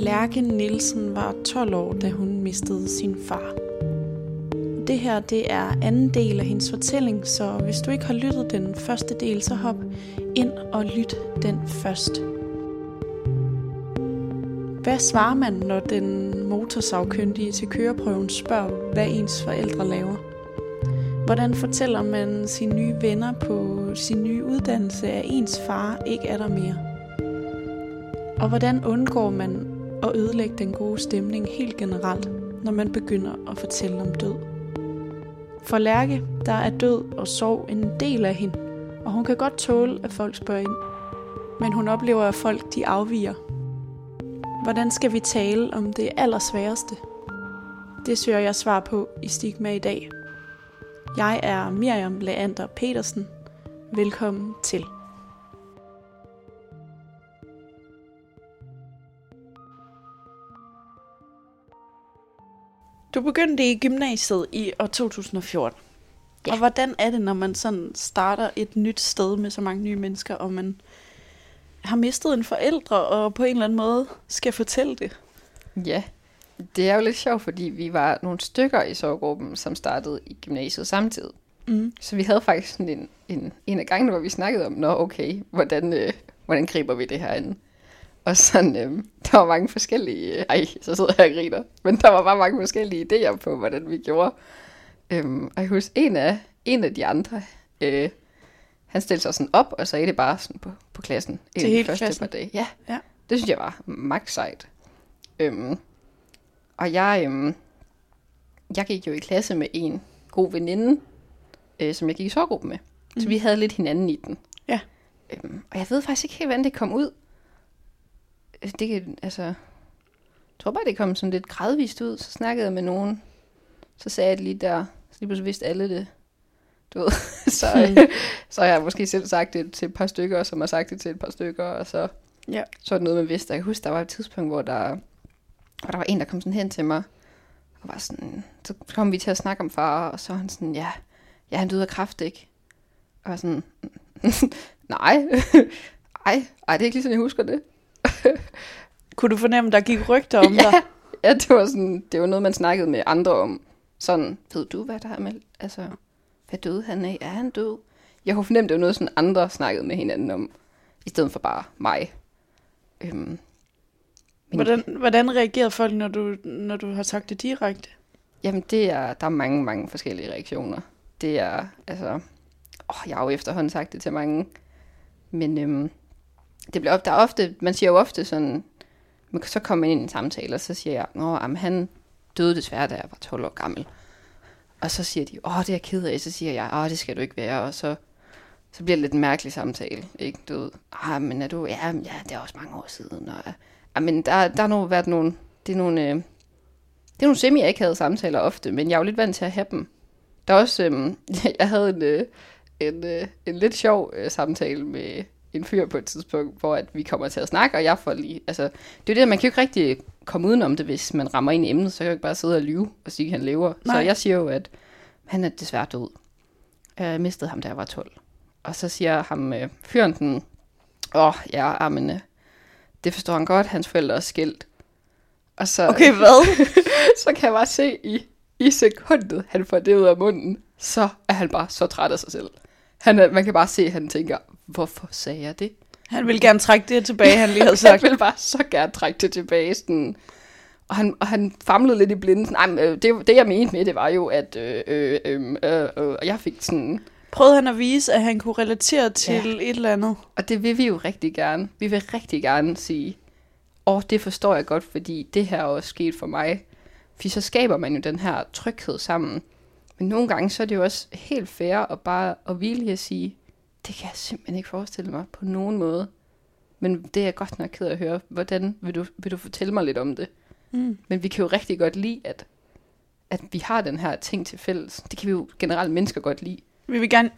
Lærke Nielsen var 12 år, da hun mistede sin far. Det her det er anden del af hendes fortælling, så hvis du ikke har lyttet den første del, så hop ind og lyt den først. Hvad svarer man, når den motorsavkyndige til køreprøven spørger, hvad ens forældre laver? Hvordan fortæller man sine nye venner på sin nye uddannelse, at ens far ikke er der mere? Og hvordan undgår man og ødelægge den gode stemning helt generelt, når man begynder at fortælle om død? For Lærke, der er død og sorg en del af hende, og hun kan godt tåle, at folk spørger ind. Men hun oplever, at folk de afviger. Hvordan skal vi tale om det allersværeste? Det søger jeg svar på i Stigma i dag. Jeg er Miriam Leander Petersen. Velkommen til. Du begyndte i gymnasiet i år 2014. Ja. Og hvordan er det, når man sådan starter et nyt sted med så mange nye mennesker, og man har mistet en forældre, og på en eller anden måde skal fortælle det? Ja, det er jo lidt sjovt, fordi vi var nogle stykker i sorggruppen, som startede i gymnasiet samtidig. Mm. Så vi havde faktisk sådan en, en, en af gangene, hvor vi snakkede om, nå okay, hvordan, øh, hvordan griber vi det her ind? Og sådan, øh, der var mange forskellige, øh, ej, så sidder jeg og griner, men der var bare mange forskellige idéer på, hvordan vi gjorde. Øhm, og jeg husker, en af, en af de andre, øh, han stillede sig sådan op, og sagde det bare sådan på, på klassen. Til hele første klassen? Par dage. Ja, ja, det synes jeg var max sejt. Øhm, og jeg, øhm, jeg gik jo i klasse med en god veninde, øh, som jeg gik i sorggruppe med. Mm. Så vi havde lidt hinanden i den. Ja. Øhm, og jeg ved faktisk ikke helt, hvordan det kom ud. Øh, det kan, altså, jeg tror bare, det kom sådan lidt gradvist ud. Så snakkede jeg med nogen. Så sagde jeg det lige der. Så lige pludselig vidste alle det. Du ved. så, mm. så har jeg måske selv sagt det til et par stykker, som har sagt det til et par stykker. Og så, ja. så er det noget, man vidste. Jeg kan huske, der var et tidspunkt, hvor der, hvor der var en, der kom sådan hen til mig. Og var sådan, så kom vi til at snakke om far, og så han sådan, ja, ja, han døde af kræft, ikke? Og sådan, nej, ej, ej, det er ikke lige sådan, jeg husker det. Kunne du fornemme, der gik rygter om ja, dig? Ja, det var, sådan, det var noget, man snakkede med andre om. Sådan, ved du, hvad der er med, altså, hvad døde han af? Er han død? Jeg kunne fornemme, det var noget, sådan andre snakkede med hinanden om, i stedet for bare mig. Øhm, men, hvordan, hvordan reagerede folk, når du, når du har sagt det direkte? Jamen, det er, der er mange, mange forskellige reaktioner. Det er, altså, åh, jeg har jo efterhånden sagt det til mange, men øhm, det bliver ofte, der ofte, man siger jo ofte sådan, man, så kommer man ind i en samtale, og så siger jeg, Nå, jamen, han døde desværre, da jeg var 12 år gammel. Og så siger de, åh, det er jeg ked af. Så siger jeg, åh, det skal du ikke være. Og så, så bliver det lidt en mærkelig samtale. Ikke? Du ved, ah, men er du, ja, ja, det er også mange år siden. Og, ah, men der, der har nu været nogle, det er nogle, øh, det er nogle semi ikke havde samtaler ofte, men jeg er jo lidt vant til at have dem. Der er også, øh, jeg havde en, øh, en, øh, en lidt sjov øh, samtale med en fyr på et tidspunkt, hvor at vi kommer til at snakke, og jeg får lige, altså, det er jo det, man kan jo ikke rigtig komme udenom det, hvis man rammer ind i emnet, så kan jeg jo ikke bare sidde og lyve og sige, at han lever. Nej. Så jeg siger jo, at han er desværre død. Jeg mistede ham, da jeg var 12. Og så siger ham øh, fyren den, åh, oh, ja, men, øh, det forstår han godt, hans forældre er skilt. Og så, okay, hvad? så kan jeg bare se i, i sekundet, han får det ud af munden, så er han bare så træt af sig selv. Han er, man kan bare se, at han tænker, hvorfor sagde jeg det? Han ville gerne trække det tilbage, han lige havde sagt. han ville bare så gerne trække det tilbage. Sådan. Og, han, og han famlede lidt i blinden. Sådan, øh, det, det, jeg mente med det, var jo, at øh, øh, øh, øh, øh, jeg fik sådan... Prøvede han at vise, at han kunne relatere til ja. et eller andet? Og det vil vi jo rigtig gerne. Vi vil rigtig gerne sige, åh, oh, det forstår jeg godt, fordi det her er også sket for mig. For så skaber man jo den her tryghed sammen. Men nogle gange, så er det jo også helt fair at bare at hvile at sige, det kan jeg simpelthen ikke forestille mig på nogen måde. Men det er jeg godt nok ked af at høre. Hvordan vil du, vil du fortælle mig lidt om det? Mm. Men vi kan jo rigtig godt lide, at, at vi har den her ting til fælles. Det kan vi jo generelt mennesker godt lide. Vi vil gerne,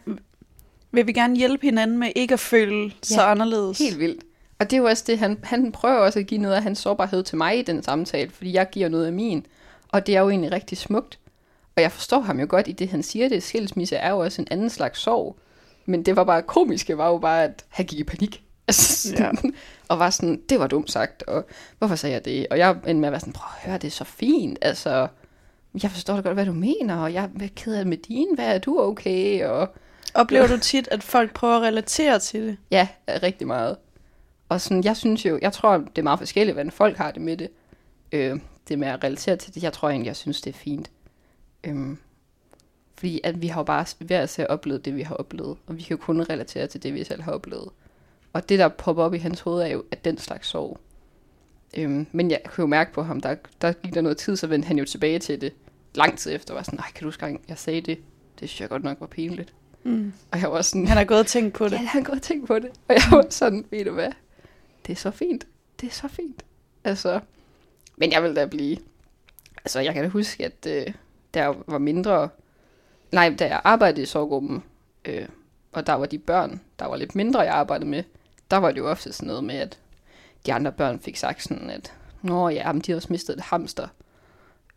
vil vi gerne hjælpe hinanden med ikke at føle ja, så anderledes. helt vildt. Og det er jo også det, han, han prøver også at give noget af hans sårbarhed til mig i den samtale, fordi jeg giver noget af min. Og det er jo egentlig rigtig smukt. Og jeg forstår ham jo godt i det, han siger det. Skilsmisse er jo også en anden slags sorg. Men det var bare komiske, var jo bare, at han gik i panik. Altså, sådan, ja. Og var sådan, det var dumt sagt, og hvorfor sagde jeg det? Og jeg endte med at være sådan, prøv at høre, det er så fint, altså, jeg forstår da godt, hvad du mener, og jeg er ked af med din, hvad er du okay? Og, Oplever du tit, at folk prøver at relatere til det? Ja, rigtig meget. Og sådan, jeg synes jo, jeg tror, det er meget forskelligt, hvordan folk har det med det. Øh, det med at relatere til det, jeg tror egentlig, jeg synes, det er fint. Øh, fordi at vi har jo bare hver at oplevet det, vi har oplevet, og vi kan jo kun relatere til det, vi selv har oplevet. Og det, der popper op i hans hoved, er jo, at den slags sorg. Øhm, men jeg kunne jo mærke på ham, der, der gik der noget tid, så vendte han jo tilbage til det lang tid efter. Var sådan, nej, kan du huske, jeg sagde det? Det synes jeg godt nok var pinligt. Mm. Og jeg var sådan... Han har gået og tænkt på det. Ja, han har gået og tænkt på det. Og jeg var sådan, ved du hvad? Det er så fint. Det er så fint. Altså, men jeg vil da blive... Altså, jeg kan da huske, at øh, der var mindre... Nej, da jeg arbejdede i sorggruppen, øh, og der var de børn, der var lidt mindre, jeg arbejdede med, der var det jo ofte sådan noget med, at de andre børn fik sagt sådan, at Nå ja, men de har også mistet et hamster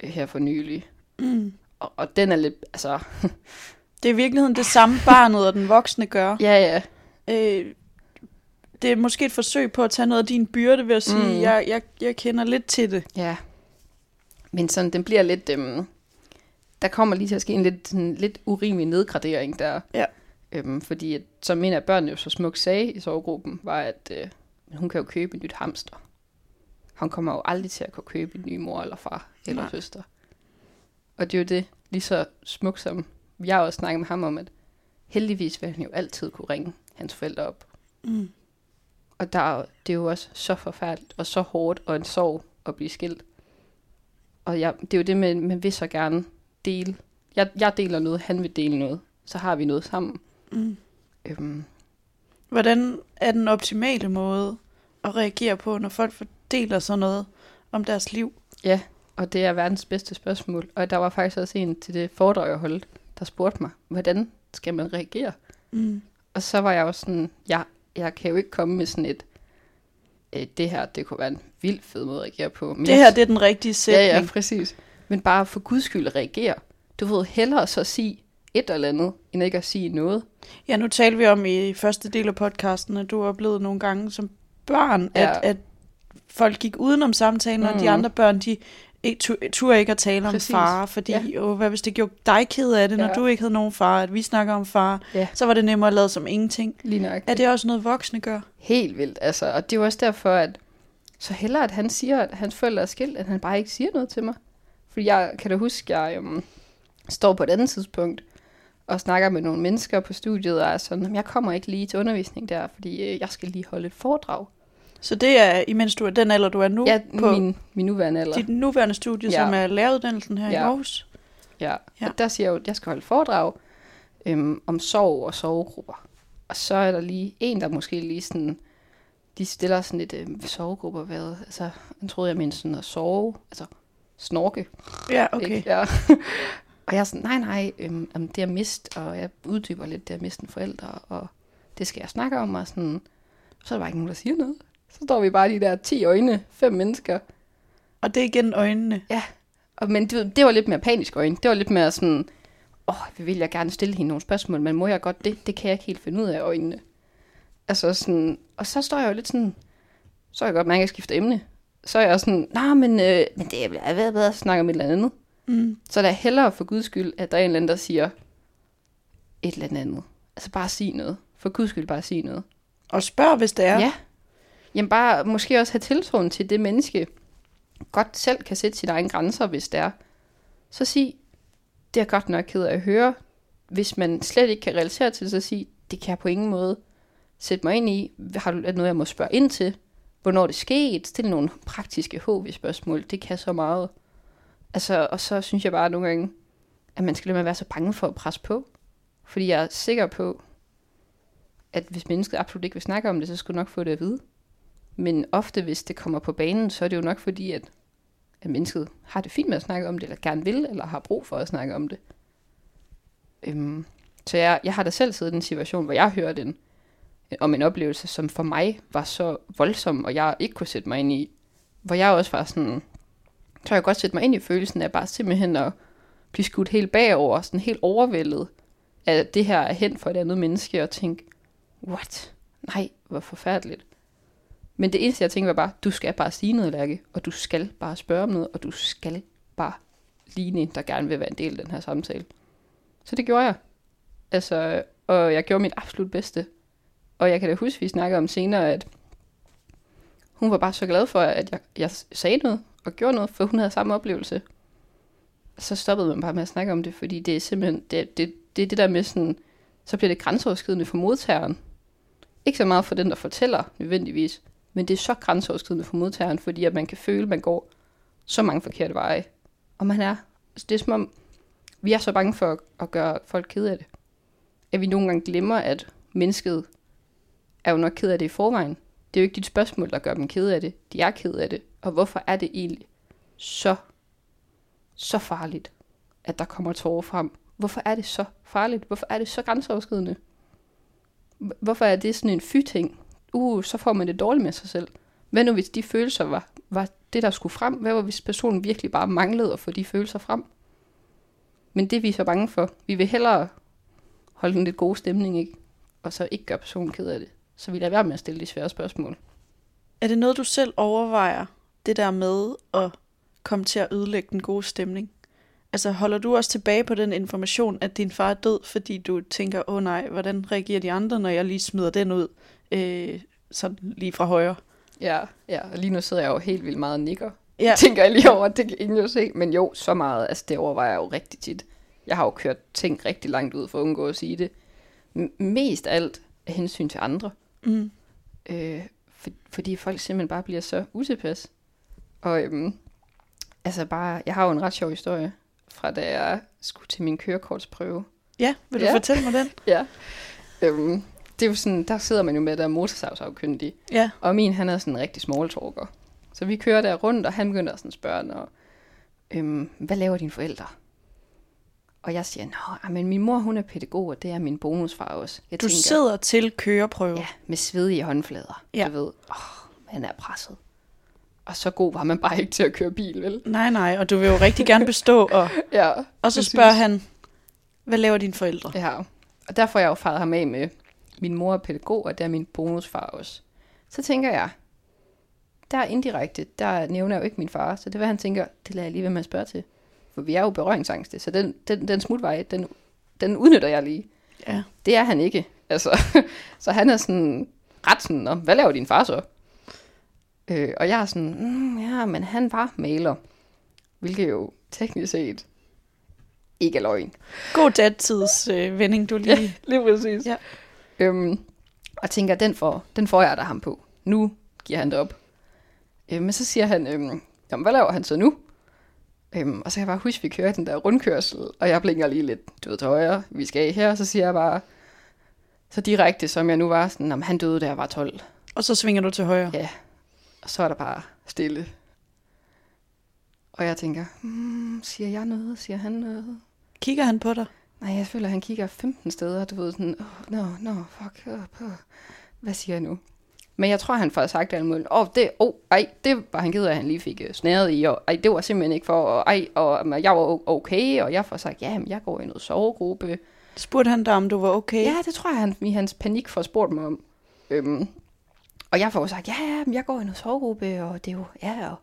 øh, her for nylig. Mm. Og, og den er lidt, altså... det er i virkeligheden det samme barnet og den voksne gør. Ja, ja. Øh, det er måske et forsøg på at tage noget af din byrde ved at sige, mm. jeg, jeg, jeg kender lidt til det. Ja. Men sådan, den bliver lidt... Øhm, der kommer lige til at ske en lidt, sådan, lidt urimelig nedgradering der. Ja. Øhm, fordi, at, som en af børnene jo så smukt sagde i sovegruppen, var, at øh, hun kan jo købe et nyt hamster. Han kommer jo aldrig til at kunne købe en ny mor eller far eller Nej. søster. Og det er jo det, lige så smukt som jeg også snakkede med ham om, at heldigvis vil han jo altid kunne ringe hans forældre op. Mm. Og der, det er jo også så forfærdeligt og så hårdt og en sorg at blive skilt. Og jeg, det er jo det med, man vil så gerne dele. Jeg, jeg deler noget, han vil dele noget. Så har vi noget sammen. Mm. Øhm. Hvordan er den optimale måde at reagere på, når folk fordeler sådan noget om deres liv? Ja, og det er verdens bedste spørgsmål. Og der var faktisk også en til det foredrag, jeg holdt, der spurgte mig, hvordan skal man reagere? Mm. Og så var jeg jo sådan, jeg, jeg kan jo ikke komme med sådan et, øh, det her, det kunne være en vild fed måde at reagere på. Men det her, det er den rigtige sætning. Ja, ja, præcis. Men bare for guds skyld reagere. Du ved, hellere så sige et eller andet, end ikke at sige noget. Ja, nu talte vi om i første del af podcasten, at du har oplevet nogle gange som børn, ja. at, at folk gik udenom samtalen, mm. og de mm. andre børn, de ikke turde ikke at tale Præcis. om far, fordi ja. åh, hvad hvis det gjorde dig ked af det, når ja. du ikke havde nogen far, at vi snakker om far, ja. så var det nemmere at lade som ingenting. Lige nok. Er det også noget voksne gør? Helt vildt, altså. Og det er jo også derfor, at så hellere, at han siger, at hans forældre er skilt, at han bare ikke siger noget til mig. Fordi jeg kan da huske, at jeg um, står på et andet tidspunkt, og snakker med nogle mennesker på studiet, og er sådan, jeg kommer ikke lige til undervisning der, fordi øh, jeg skal lige holde et foredrag. Så det er, imens du er den alder, du er nu? Ja, på min, min nuværende alder. Dit nuværende studie, ja. som er læreruddannelsen her ja. i Aarhus? Ja. ja, og der siger jeg jo, at jeg skal holde foredrag øhm, om sorg og sovegrupper. Og så er der lige en, der måske lige sådan, de stiller sådan lidt øh, sovegrupper, hvad, altså, jeg troede, jeg mente sådan at sove, altså snorke. Ja, okay. Ikke? Ja. og jeg er sådan, nej, nej, øhm, det er mist, og jeg uddyber lidt, det er mist en forældre, og det skal jeg snakke om, og sådan, så er der bare ikke nogen, der siger noget. Så står vi bare de der 10 øjne, fem mennesker. Og det er igen øjnene. Ja, og, men det, det var lidt mere panisk øjne. Det var lidt mere sådan, åh, oh, vil jeg gerne stille hende nogle spørgsmål, men må jeg godt det? Det kan jeg ikke helt finde ud af øjnene. Altså sådan, og så står jeg jo lidt sådan, så er jeg godt, man kan skifte emne. Så er jeg sådan, nej, men, øh, men det er været bedre at snakke om et eller andet. Mm. Så det er hellere for guds skyld, at der er en eller anden, der siger et eller andet. Altså bare sige noget. For guds skyld bare sige noget. Og spørg, hvis det er. Ja, Jamen bare måske også have tiltroen til det menneske, godt selv kan sætte sine egne grænser, hvis det er. Så sig, det er godt nok ked af at høre. Hvis man slet ikke kan relatere til så sig, det kan jeg på ingen måde sætte mig ind i. Har du noget, jeg må spørge ind til? Hvornår det skete? stille nogle praktiske HV-spørgsmål. Det kan så meget. Altså, og så synes jeg bare nogle gange, at man skal lade være så bange for at presse på. Fordi jeg er sikker på, at hvis mennesket absolut ikke vil snakke om det, så skulle nok få det at vide. Men ofte, hvis det kommer på banen, så er det jo nok fordi, at, at mennesket har det fint med at snakke om det, eller gerne vil, eller har brug for at snakke om det. Øhm, så jeg, jeg har da selv siddet i en situation, hvor jeg hørte en, Øh, om en oplevelse, som for mig var så voldsom, og jeg ikke kunne sætte mig ind i. Hvor jeg også var sådan, så jeg godt sætte mig ind i følelsen af bare simpelthen at blive skudt helt bagover, sådan helt overvældet, at det her er hen for et andet menneske, og tænke, what? nej, hvor forfærdeligt. Men det eneste, jeg tænkte, var bare, du skal bare sige noget, Lærke, og du skal bare spørge om noget, og du skal bare ligne en, der gerne vil være en del af den her samtale. Så det gjorde jeg. Altså, og jeg gjorde mit absolut bedste. Og jeg kan da huske, vi snakkede om senere, at hun var bare så glad for, at jeg, jeg sagde noget og gjorde noget, for hun havde samme oplevelse. Så stoppede man bare med at snakke om det, fordi det er simpelthen, det, det, det er det der med sådan, så bliver det grænseoverskridende for modtageren. Ikke så meget for den, der fortæller nødvendigvis, men det er så grænseoverskridende for modtageren, fordi at man kan føle, at man går så mange forkerte veje. Og man er, altså, det er som om, vi er så bange for at gøre folk ked af det. At vi nogle gange glemmer, at mennesket er jo nok ked af det i forvejen. Det er jo ikke dit spørgsmål, der gør dem ked af det. De er ked af det. Og hvorfor er det egentlig så, så farligt, at der kommer tårer frem? Hvorfor er det så farligt? Hvorfor er det så grænseoverskridende? Hvorfor er det sådan en fy-ting? Uh, så får man det dårligt med sig selv. Hvad nu hvis de følelser var, var det, der skulle frem? Hvad var hvis personen virkelig bare manglede at få de følelser frem? Men det vi er så bange for. Vi vil hellere holde den lidt gode stemning, ikke? Og så ikke gøre personen ked af det. Så vi lader være med at stille de svære spørgsmål. Er det noget, du selv overvejer, det der med at komme til at ødelægge den gode stemning? Altså holder du også tilbage på den information, at din far er død, fordi du tænker, åh oh, nej, hvordan reagerer de andre, når jeg lige smider den ud, øh, sådan lige fra højre? Ja, ja, og lige nu sidder jeg jo helt vildt meget og nikker. Ja. Tænker jeg lige over, det kan ingen jo se. Men jo, så meget, altså det overvejer jeg jo rigtig tit. Jeg har jo kørt ting rigtig langt ud for at undgå at sige det. M- mest alt af hensyn til andre. Mm. Øh, for, fordi folk simpelthen bare bliver så utilpas. Og øhm, altså bare, jeg har jo en ret sjov historie fra da jeg skulle til min kørekortsprøve. Ja, vil du Ja. fortælle mig den? Ja. Øhm, det er jo sådan, der sidder man jo med, der er motorsavsafkyndig. Ja. Og min, han er sådan en rigtig small talker. Så vi kører der rundt, og han begynder at sådan spørge, når, øhm, hvad laver dine forældre? Og jeg siger, nå, ah, men min mor, hun er pædagog, og det er min bonusfar også. Jeg Du sidder til køreprøve. Ja, med svedige håndflader. Ja. Du ved, åh, man er presset. Og så god var man bare ikke til at køre bil, vel? Nej, nej, og du vil jo rigtig gerne bestå, og, Ja, og så spørger han, hvad laver dine forældre? Ja, og derfor har jeg jo faret ham af med, min mor er pædagog, og det er min bonusfar også. Så tænker jeg, der er indirekte, der nævner jeg jo ikke min far, så det er, hvad han tænker, det lader jeg lige med at spørge til. For vi er jo berøringsangste, så den, den, den smutvej, den, den udnytter jeg lige. Ja. Det er han ikke. Altså, så han er sådan ret sådan, "Nå, hvad laver din far så? Øh, og jeg er sådan, mm, ja, men han var maler. Hvilket jo teknisk set ikke er løgn. God dattids øh, vending, du lige... Ja, lige præcis. Ja. Øhm, og tænker, den får, den får jeg da ham på. Nu giver han det op. Øhm, men så siger han, øhm, jamen, hvad laver han så nu? Øhm, og så kan jeg bare huske, at vi kører den der rundkørsel, og jeg blinker lige lidt, du ved, til højre, vi skal af her, og så siger jeg bare, så direkte som jeg nu var, sådan, om han døde, da jeg var 12. Og så svinger du til højre. Ja, og så er der bare stille. Og jeg tænker, hmm, siger jeg noget? Siger han noget? Kigger han på dig? Nej, jeg føler, at han kigger 15 steder, du ved sådan, åh, oh, no, no, fuck, uh, uh. hvad siger jeg nu? Men jeg tror, han får sagt alt muligt. Åh, oh, det, oh, ej, det var han af, at han lige fik uh, snæret i, og ej, det var simpelthen ikke for, og ej, og jeg var okay, og jeg får sagt, ja, men jeg går i noget sovegruppe. Spurgte han dig, om du var okay? Ja, det tror jeg, han i hans panik får spurgt mig om. Øhm, og jeg får jo sagt, ja, ja, men jeg går i noget sovegruppe, og det er jo, ja, og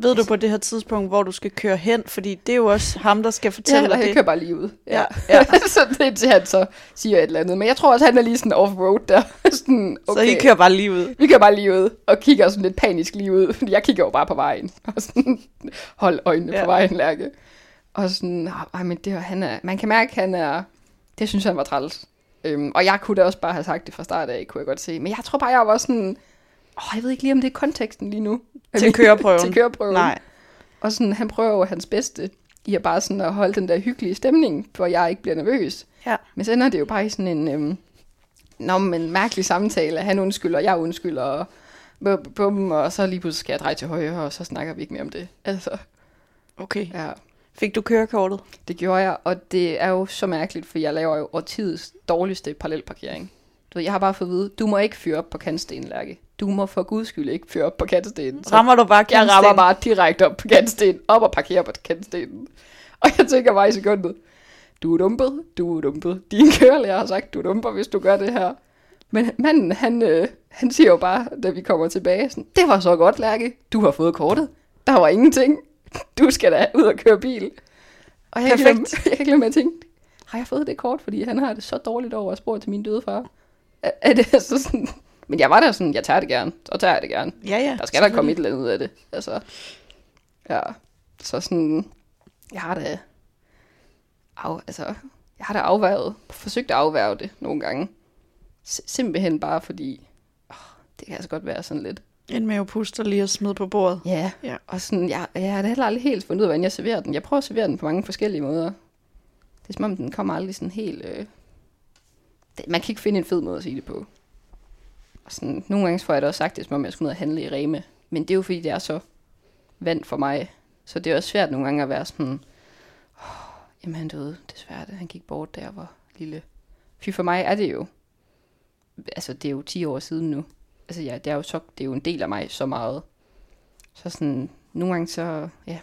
Ved du på det her tidspunkt, hvor du skal køre hen? Fordi det er jo også ham, der skal fortælle ja, dig det. kører bare lige ud. Ja, ja. så det er til, han så siger et eller andet. Men jeg tror også, han er lige sådan off-road der. sådan, Så I kører bare lige ud. Vi kører bare lige ud, og kigger sådan lidt panisk lige ud, fordi jeg kigger jo bare på vejen, og sådan, hold øjnene ja. Ja. på vejen, Lærke. Og sådan, ej, men det han er, man kan mærke, han er, det synes han var træls. Øhm, og jeg kunne da også bare have sagt det fra start af, kunne jeg godt se. Men jeg tror bare, jeg var sådan, åh, jeg ved ikke lige, om det er konteksten lige nu. Til køreprøven. til køreprøven. Nej. Og sådan, han prøver jo hans bedste i at bare sådan at holde den der hyggelige stemning, hvor jeg ikke bliver nervøs. Ja. Men så ender det jo bare i sådan en, øhm, nå, men mærkelig samtale. Han undskylder, jeg undskylder, og bum, bum, og så lige pludselig skal jeg dreje til højre, og så snakker vi ikke mere om det. Altså, Okay. ja, Fik du kørekortet? det gjorde jeg, og det er jo så mærkeligt, for jeg laver jo årtidets dårligste parallelparkering. Du ved, jeg har bare fået at vide, du må ikke fyre op på kantstenen, Lærke. Du må for guds skyld ikke fyre op på kantstenen. Så Rammer du bare jeg rammer kantstenen? bare direkte op på kantstenen, op og parkerer på kantstenen. Og jeg tænker bare i sekundet, du er dumpet, du er dumpet. Din kørelærer har sagt, du er dumper, hvis du gør det her. Men manden, han, øh, han siger jo bare, da vi kommer tilbage, sådan, det var så godt, Lærke. Du har fået kortet. Der var ingenting. Du skal da ud og køre bil. Og jeg kan glemme, jeg kan glemme at tænke, har jeg fået det kort, fordi han har det så dårligt over at spore til min døde far? Er, er det altså sådan... Men jeg var der sådan, jeg tager det gerne. Så tager jeg det gerne. Ja, ja. Der skal der komme et eller andet ud af det. Altså, ja. Så sådan, jeg har da, af, altså, jeg har da afværget, forsøgt at afværge det nogle gange. S- simpelthen bare fordi, åh, det kan altså godt være sådan lidt. En mavepuster lige at smide på bordet. Ja, Ja. og sådan, jeg, jeg har da heller aldrig helt fundet ud af, hvordan jeg serverer den. Jeg prøver at servere den på mange forskellige måder. Det er som om, den kommer aldrig sådan helt... Øh, man kan ikke finde en fed måde at sige det på. Sådan, nogle gange får jeg da også sagt det, som om jeg skulle ud og handle i Reme. Men det er jo fordi, det er så vand for mig. Så det er også svært nogle gange at være sådan... Oh, jamen han døde, desværre. Han gik bort, jeg var lille. Fy for mig er det jo... Altså, det er jo 10 år siden nu. Altså, ja, det er jo, så, det er jo en del af mig så meget. Så sådan, nogle gange så, ja,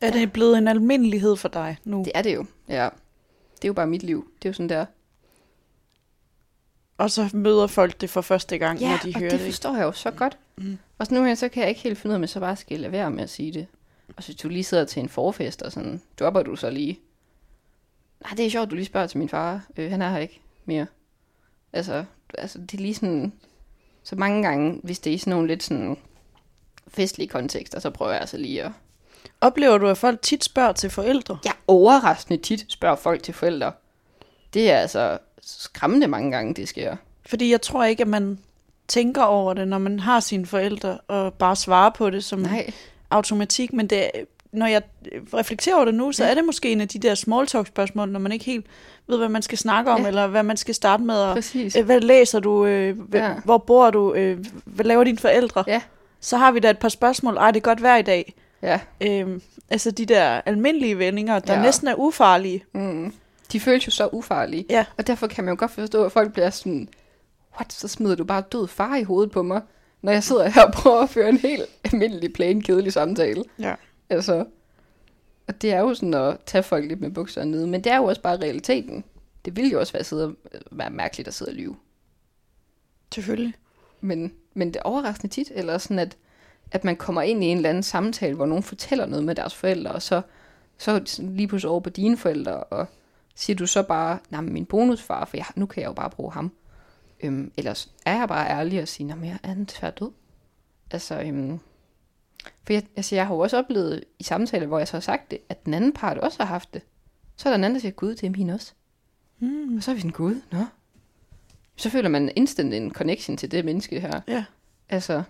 Er det blevet en almindelighed for dig nu? det er det jo. Ja. Det er jo bare mit liv. Det er jo sådan der. Og så møder folk det for første gang, Ja, når de hører det det. ikke? forstår jeg jo så godt. Mm. Og så nogle gange, så kan jeg ikke helt finde ud af, jeg så bare skal lade være med at sige det. Og så hvis du lige sidder til en forfest og sådan, dropper du så lige. Nej, det er sjovt, du lige spørger til min far. Øh, han er her ikke mere. Altså, altså, det er lige sådan... Så mange gange, hvis det er i sådan nogle lidt sådan festlige kontekster, så prøver jeg altså lige at... Oplever du, at folk tit spørger til forældre? Jeg overraskende tit spørger folk til forældre. Det er altså skræmmende mange gange, det sker. Fordi jeg tror ikke, at man tænker over det, når man har sine forældre, og bare svarer på det som Nej. automatik. Men det, når jeg reflekterer over det nu, så Ja. er det måske en af de der small talk spørgsmål, når man ikke helt ved, hvad man skal snakke om, Ja. eller hvad man skal starte med. Og, Præcis. øh, hvad læser du? Øh, hv- Ja. Hvor bor du? Øh, hvad laver dine forældre? Ja. Så har vi da et par spørgsmål. Ej, det er godt vejr i dag. Ja. Øh, altså de der almindelige vendinger, der Ja. næsten er ufarlige. Mm. De føles jo så ufarlige. Ja. Og derfor kan man jo godt forstå, at folk bliver sådan, what, så smider du bare død far i hovedet på mig, når jeg sidder her og prøver at føre en helt almindelig, plain, kedelig samtale. Ja. Altså, og det er jo sådan at tage folk lidt med bukserne nede, men det er jo også bare realiteten. Det ville jo også være, sidde, være mærkeligt at sidde og lyve. Selvfølgelig. Men, men det er overraskende tit, eller sådan at, at man kommer ind i en eller anden samtale, hvor nogen fortæller noget med deres forældre, og så, så lige pludselig over på dine forældre, og siger du så bare, nej, min bonusfar, for jeg, nu kan jeg jo bare bruge ham. Øhm, ellers er jeg bare ærlig og siger, nej, er han desværre død? Altså, øhm, for jeg, altså, jeg har jo også oplevet i samtaler, hvor jeg så har sagt det, at den anden part også har haft det. Så er der en anden, der siger, gud, det er min også. Mm. Og så er vi sådan, gud, nå. Så føler man instant en connection til det menneske her. Ja. Altså,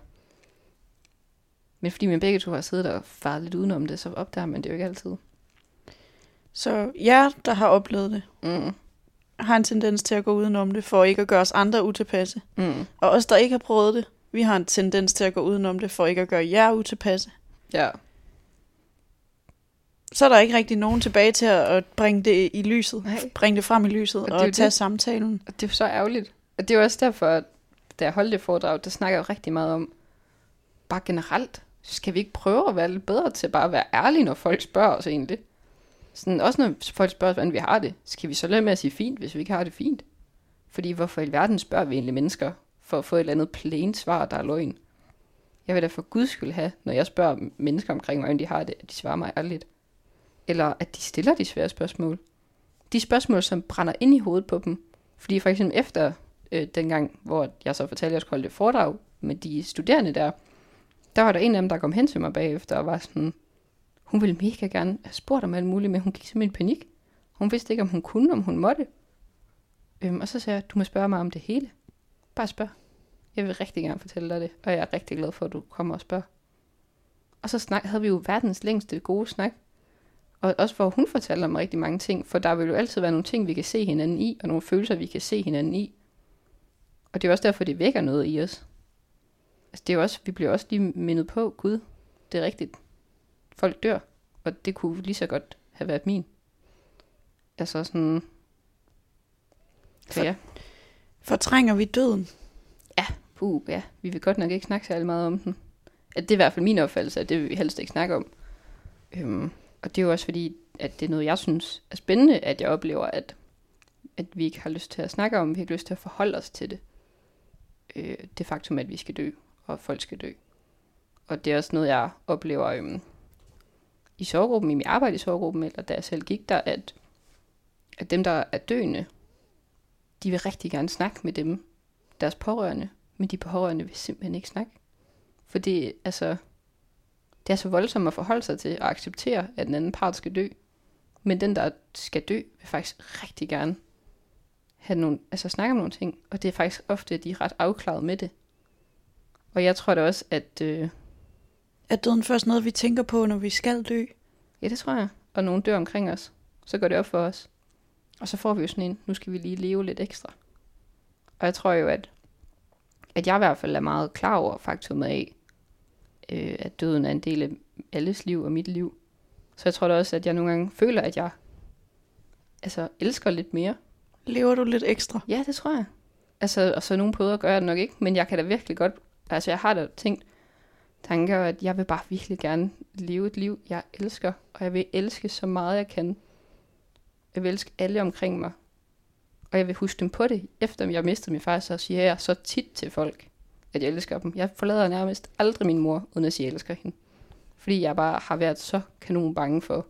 men fordi man begge to har siddet og faret lidt udenom det, så opdager man det jo ikke altid. Så jer, der har oplevet det, Mm. har en tendens til at gå udenom det, for ikke at gøre os andre utilpasse. Mm. Og os, der ikke har prøvet det, vi har en tendens til at gå udenom det, for ikke at gøre jer utilpasse. Ja. Så er der ikke rigtig nogen tilbage til at bringe det i lyset. Nej. Bringe det frem i lyset Og og, tage det. samtalen. Og det er så ærgerligt. Og det er jo også derfor, at da jeg holdt det foredrag, der snakker jeg jo rigtig meget om, bare generelt, skal vi ikke prøve at være lidt bedre til bare at være ærlige, når folk spørger os egentlig? Sådan, også når folk spørger hvordan vi har det, skal vi så lade med at sige fint, hvis vi ikke har det fint? Fordi hvorfor i verden spørger vi egentlig mennesker, for at få et eller andet plain svar, der er løgn? Jeg vil da for guds skyld have, når jeg spørger mennesker omkring, hvordan de har det, at de svarer mig ærligt. Eller at de stiller de svære spørgsmål. De spørgsmål, som brænder ind i hovedet på dem. Fordi for eksempel efter øh, dengang, hvor jeg så fortalte, at jeg skulle holde et foredrag med de studerende der, der var der en af dem, der kom hen til mig bagefter og var sådan, hun ville mega gerne have spurgt om alt muligt, men hun gik simpelthen i panik. Hun vidste ikke, om hun kunne, om hun måtte. Øhm, og så sagde jeg, du må spørge mig om det hele. Bare spørg. Jeg vil rigtig gerne fortælle dig det, og jeg er rigtig glad for, at du kommer og spørger. Og så snak, havde vi jo verdens længste gode snak. Og også hvor hun fortalte om rigtig mange ting, for der vil jo altid være nogle ting, vi kan se hinanden i, og nogle følelser, vi kan se hinanden i. Og det er også derfor, det vækker noget i os. Altså det er også, vi bliver også lige mindet på, Gud, det er rigtigt. Folk dør, og det kunne lige så godt have været min. Altså sådan... Så ja, Fortrænger vi døden? puh, ja, vi vil godt nok ikke snakke særlig meget om den. At det er i hvert fald min opfattelse, at det vil vi helst ikke snakke om. Øhm, og det er jo også fordi, at det er noget, jeg synes er spændende, at jeg oplever, at, at vi ikke har lyst til at snakke om, vi har ikke lyst til at forholde os til det. det faktum, at vi skal dø, og folk skal dø. Og det er også noget, jeg oplever øhm, i sorggruppen, i mit arbejde i sorggruppen, eller da jeg selv gik der, at, at dem, der er døende, de vil rigtig gerne snakke med dem, deres pårørende, men de pårørende vil simpelthen ikke snakke. For det, altså, det er så voldsomt at forholde sig til og acceptere, at den anden part skal dø. Men den, der skal dø, vil faktisk rigtig gerne have nogle, altså snakke om nogle ting. Og det er faktisk ofte, at de er ret afklaret med det. Og jeg tror da også, at... Øh, er døden først noget, vi tænker på, når vi skal dø? Ja, det tror jeg. Og nogen dør omkring os. Så går det op for os. Og så får vi jo sådan en, nu skal vi lige leve lidt ekstra. Og jeg tror jo, at, at jeg i hvert fald er meget klar over faktumet af, øh, at døden er en del af alles liv og mit liv. Så jeg tror da også, at jeg nogle gange føler, at jeg altså, elsker lidt mere. Lever du lidt ekstra? Ja, det tror jeg. Altså, og så nogle på gør jeg det nok ikke, men jeg kan da virkelig godt, altså jeg har da tænkt tanker, at jeg vil bare virkelig gerne leve et liv, jeg elsker, og jeg vil elske så meget, jeg kan. Jeg vil elske alle omkring mig. Og jeg vil huske dem på det, efter jeg mistede min far, så siger jeg så tit til folk, at jeg elsker dem. Jeg forlader nærmest aldrig min mor, uden at sige, at jeg elsker hende. Fordi jeg bare har været så kanon bange for,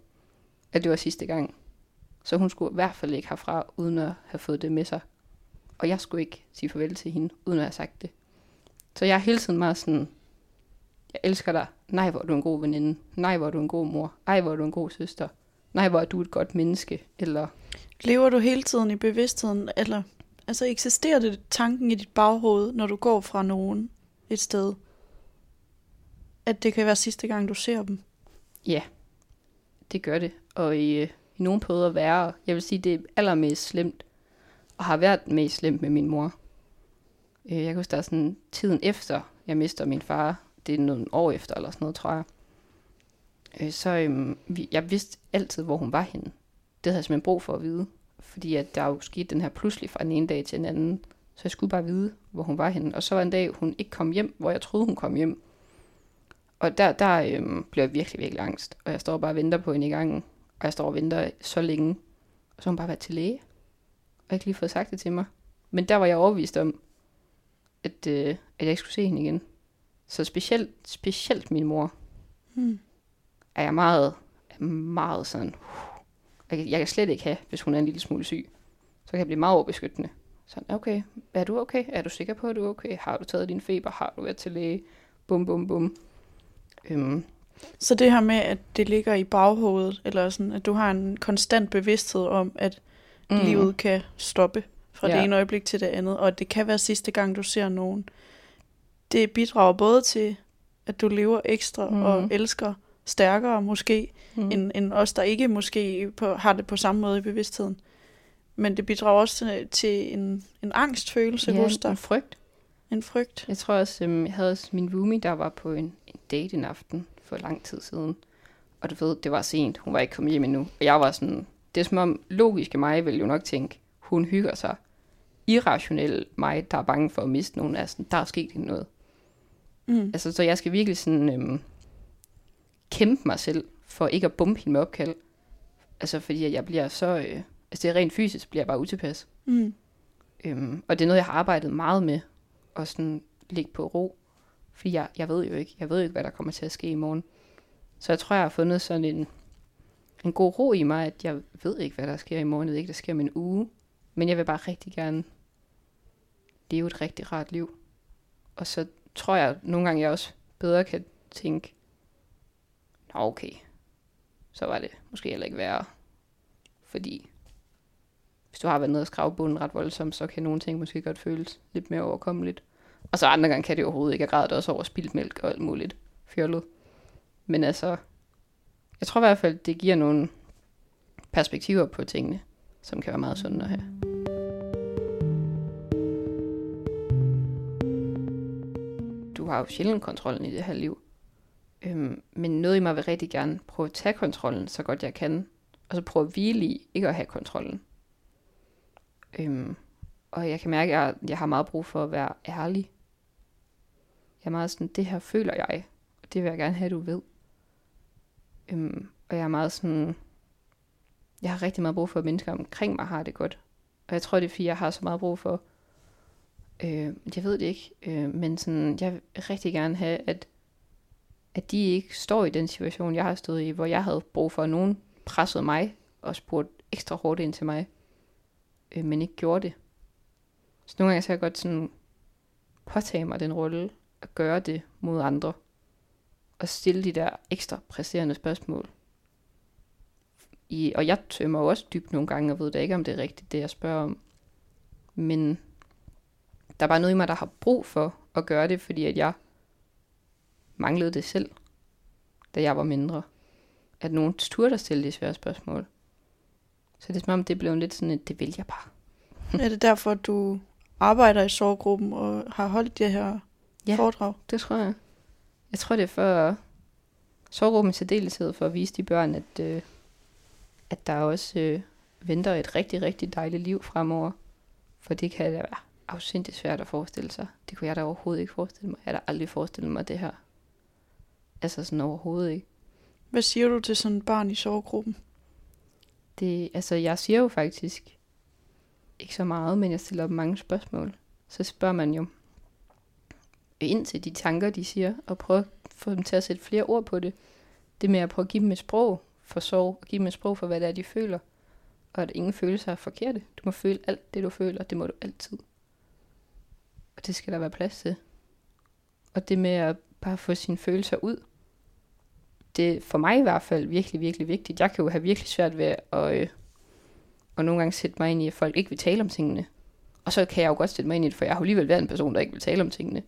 at det var sidste gang. Så hun skulle i hvert fald ikke herfra, uden at have fået det med sig. Og jeg skulle ikke sige farvel til hende, uden at have sagt det. Så jeg er hele tiden meget sådan, jeg elsker dig. Nej, hvor er du en god veninde. Nej, hvor er du en god mor. Ej, hvor er du en god søster. Nej, hvor er du et godt menneske. Eller... Lever du hele tiden i bevidstheden, eller altså eksisterer det tanken i dit baghoved, når du går fra nogen et sted? At det kan være sidste gang, du ser dem? Ja, det gør det. Og i, øh, i nogle perioder værre. Jeg vil sige, det er allermest slemt, og har været mest slemt med min mor. Øh, jeg kan huske, der er sådan tiden efter, jeg mister min far, det er nogle år efter eller sådan noget, tror jeg. Øh, så øhm, jeg vidste altid, hvor hun var henne. Det havde jeg simpelthen brug for at vide. Fordi at der jo skete den her pludselig fra den ene dag til den anden. Så jeg skulle bare vide, hvor hun var henne. Og så var en dag, hun ikke kom hjem, hvor jeg troede, hun kom hjem. Og der, der øhm, blev jeg virkelig, virkelig angst. Og jeg står bare og venter på hende i gangen. Og jeg står og venter så længe. Og så har hun bare været til læge. Og ikke lige fået sagt det til mig. Men der var jeg overbevist om, at, øh, at jeg ikke skulle se hende igen. Så specielt, specielt min mor, hmm. er jeg meget, er meget sådan, jeg, jeg kan slet ikke have, hvis hun er en lille smule syg. Så kan jeg blive meget overbeskyttende. Så okay, er du okay? Er du sikker på, at du er okay? Har du taget din feber? Har du været til læge? Bum, bum, bum. Øhm. Så det her med, at det ligger i baghovedet, eller sådan, at du har en konstant bevidsthed om, at mm. livet kan stoppe fra ja. det ene øjeblik til det andet, og at det kan være sidste gang, du ser nogen. Det bidrager både til, at du lever ekstra mm. og elsker stærkere måske, mm. end, end os, der ikke måske på, har det på samme måde i bevidstheden. Men det bidrager også til, til en, en angstfølelse ja, hos dig. en frygt. En frygt. Jeg tror også, øhm, jeg havde også min roomie, der var på en, en date en aften for lang tid siden. Og du ved, det var sent. Hun var ikke kommet hjem endnu. Og jeg var sådan, det er som om logiske mig ville jo nok tænke, hun hygger sig. Irrationel mig, der er bange for at miste nogen, er sådan, der er sket noget. Mm. Altså, så jeg skal virkelig sådan øhm, kæmpe mig selv for ikke at bumpe hende med opkald. Altså, fordi jeg bliver så... Øh, altså, det er rent fysisk, bliver jeg bare utilpas. Mm. Øhm, og det er noget, jeg har arbejdet meget med. At sådan ligge på ro. Fordi jeg, jeg ved jo ikke, jeg ved jo ikke, hvad der kommer til at ske i morgen. Så jeg tror, jeg har fundet sådan en, en god ro i mig, at jeg ved ikke, hvad der sker i morgen. Jeg ved ikke, der sker om en uge. Men jeg vil bare rigtig gerne leve et rigtig rart liv. Og så tror jeg nogle gange, jeg også bedre kan tænke, nå okay, så var det måske heller ikke værre. Fordi hvis du har været nede og skrave bunden ret voldsomt, så kan nogle ting måske godt føles lidt mere overkommeligt. Og så andre gange kan det overhovedet ikke. Jeg græder også over spildt mælk og alt muligt fjollet. Men altså, jeg tror i hvert fald, det giver nogle perspektiver på tingene, som kan være meget sunde at have. Du har jo sjældent kontrollen i det her liv. Øhm, men noget i mig vil rigtig gerne prøve at tage kontrollen, så godt jeg kan. Og så prøve at hvile i ikke at have kontrollen. Øhm, og jeg kan mærke, at jeg, jeg har meget brug for at være ærlig. Jeg er meget sådan, det her føler jeg, og det vil jeg gerne have, du ved. Øhm, og jeg er meget sådan, jeg har rigtig meget brug for, at mennesker omkring mig har det godt. Og jeg tror, det er, fordi jeg har så meget brug for, Øh, jeg ved det ikke, øh, men sådan, jeg vil rigtig gerne have, at, at de ikke står i den situation, jeg har stået i, hvor jeg havde brug for, at nogen pressede mig og spurgte ekstra hårdt ind til mig, øh, men ikke gjorde det. Så nogle gange så jeg godt sådan påtage mig den rolle at gøre det mod andre. Og stille de der ekstra presserende spørgsmål. I, og jeg tømmer også dybt nogle gange, og ved da ikke, om det er rigtigt, det jeg spørger om. Men der er bare noget i mig, der har brug for at gøre det, fordi at jeg manglede det selv, da jeg var mindre. At nogen turde at stille de svære spørgsmål. Så det er som om, det blev lidt sådan, at det vil jeg bare. er det derfor, du arbejder i sorggruppen og har holdt det her Ja. foredrag? Det tror jeg. Jeg tror, det er for sorggruppen i særdeleshed for at vise de børn, at, øh, at der også øh, venter et rigtig, rigtig dejligt liv fremover. For det kan da være afsindigt svært at forestille sig. Det kunne jeg da overhovedet ikke forestille mig. Jeg har da aldrig forestillet mig det her. Altså sådan overhovedet ikke. Hvad siger du til sådan et barn i sorggruppen? Det, altså, jeg siger jo faktisk ikke så meget, men jeg stiller dem mange spørgsmål. Så spørger man jo ind til de tanker, de siger, og prøver at få dem til at sætte flere ord på det. Det med at prøve at give dem et sprog for sorg, og give dem et sprog for, hvad det er, de føler. Og at ingen følelser er forkerte. Du må føle alt det, du føler. Det må du altid. Og det skal der være plads til. Og det med at bare få sine følelser ud, det er for mig i hvert fald virkelig, virkelig vigtigt. Jeg kan jo have virkelig svært ved at, øh, at nogle gange sætte mig ind i, at folk ikke vil tale om tingene. Og så kan jeg jo godt sætte mig ind i det, for jeg har jo alligevel været en person, der ikke vil tale om tingene.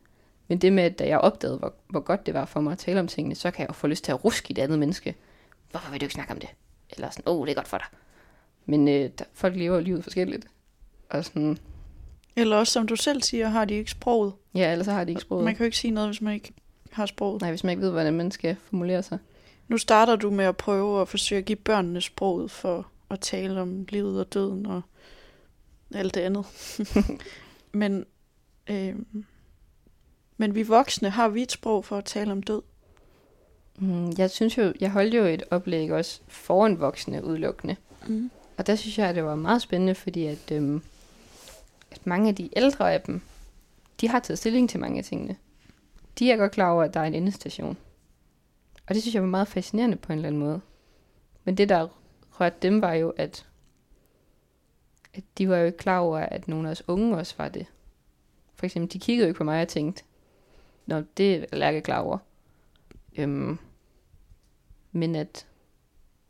Men det med, at da jeg opdagede, hvor, hvor godt det var for mig at tale om tingene, så kan jeg jo få lyst til at ruske i det andet menneske. Hvorfor vil du ikke snakke om det? Eller sådan, åh, oh, det er godt for dig. Men øh, der, folk lever livet forskelligt. Og sådan, eller også, som du selv siger, har de ikke sproget. ja, ellers så har de ikke sproget. Man kan jo ikke sige noget, hvis man ikke har sproget. Nej, hvis man ikke ved, hvordan man skal formulere sig. Nu starter du med at prøve at forsøge at give børnene sproget for at tale om livet og døden og alt det andet. men, øh, men vi voksne har vi et sprog for at tale om død. Mm, jeg synes jo, jeg holdt jo et oplæg også foran voksne udelukkende. Mm. Og der synes jeg, at det var meget spændende, fordi at, øhm, at mange af de ældre af dem, de har taget stilling til mange af tingene. De er godt klar over, at der er en endestation. Og det synes jeg var meget fascinerende på en eller anden måde. Men det, der rørte dem, var jo, at, at de var jo ikke klar over, at nogle af os unge også var det. For eksempel, de kiggede jo ikke på mig og tænkte, Nå, det er jeg ikke klar over. Øhm, men at,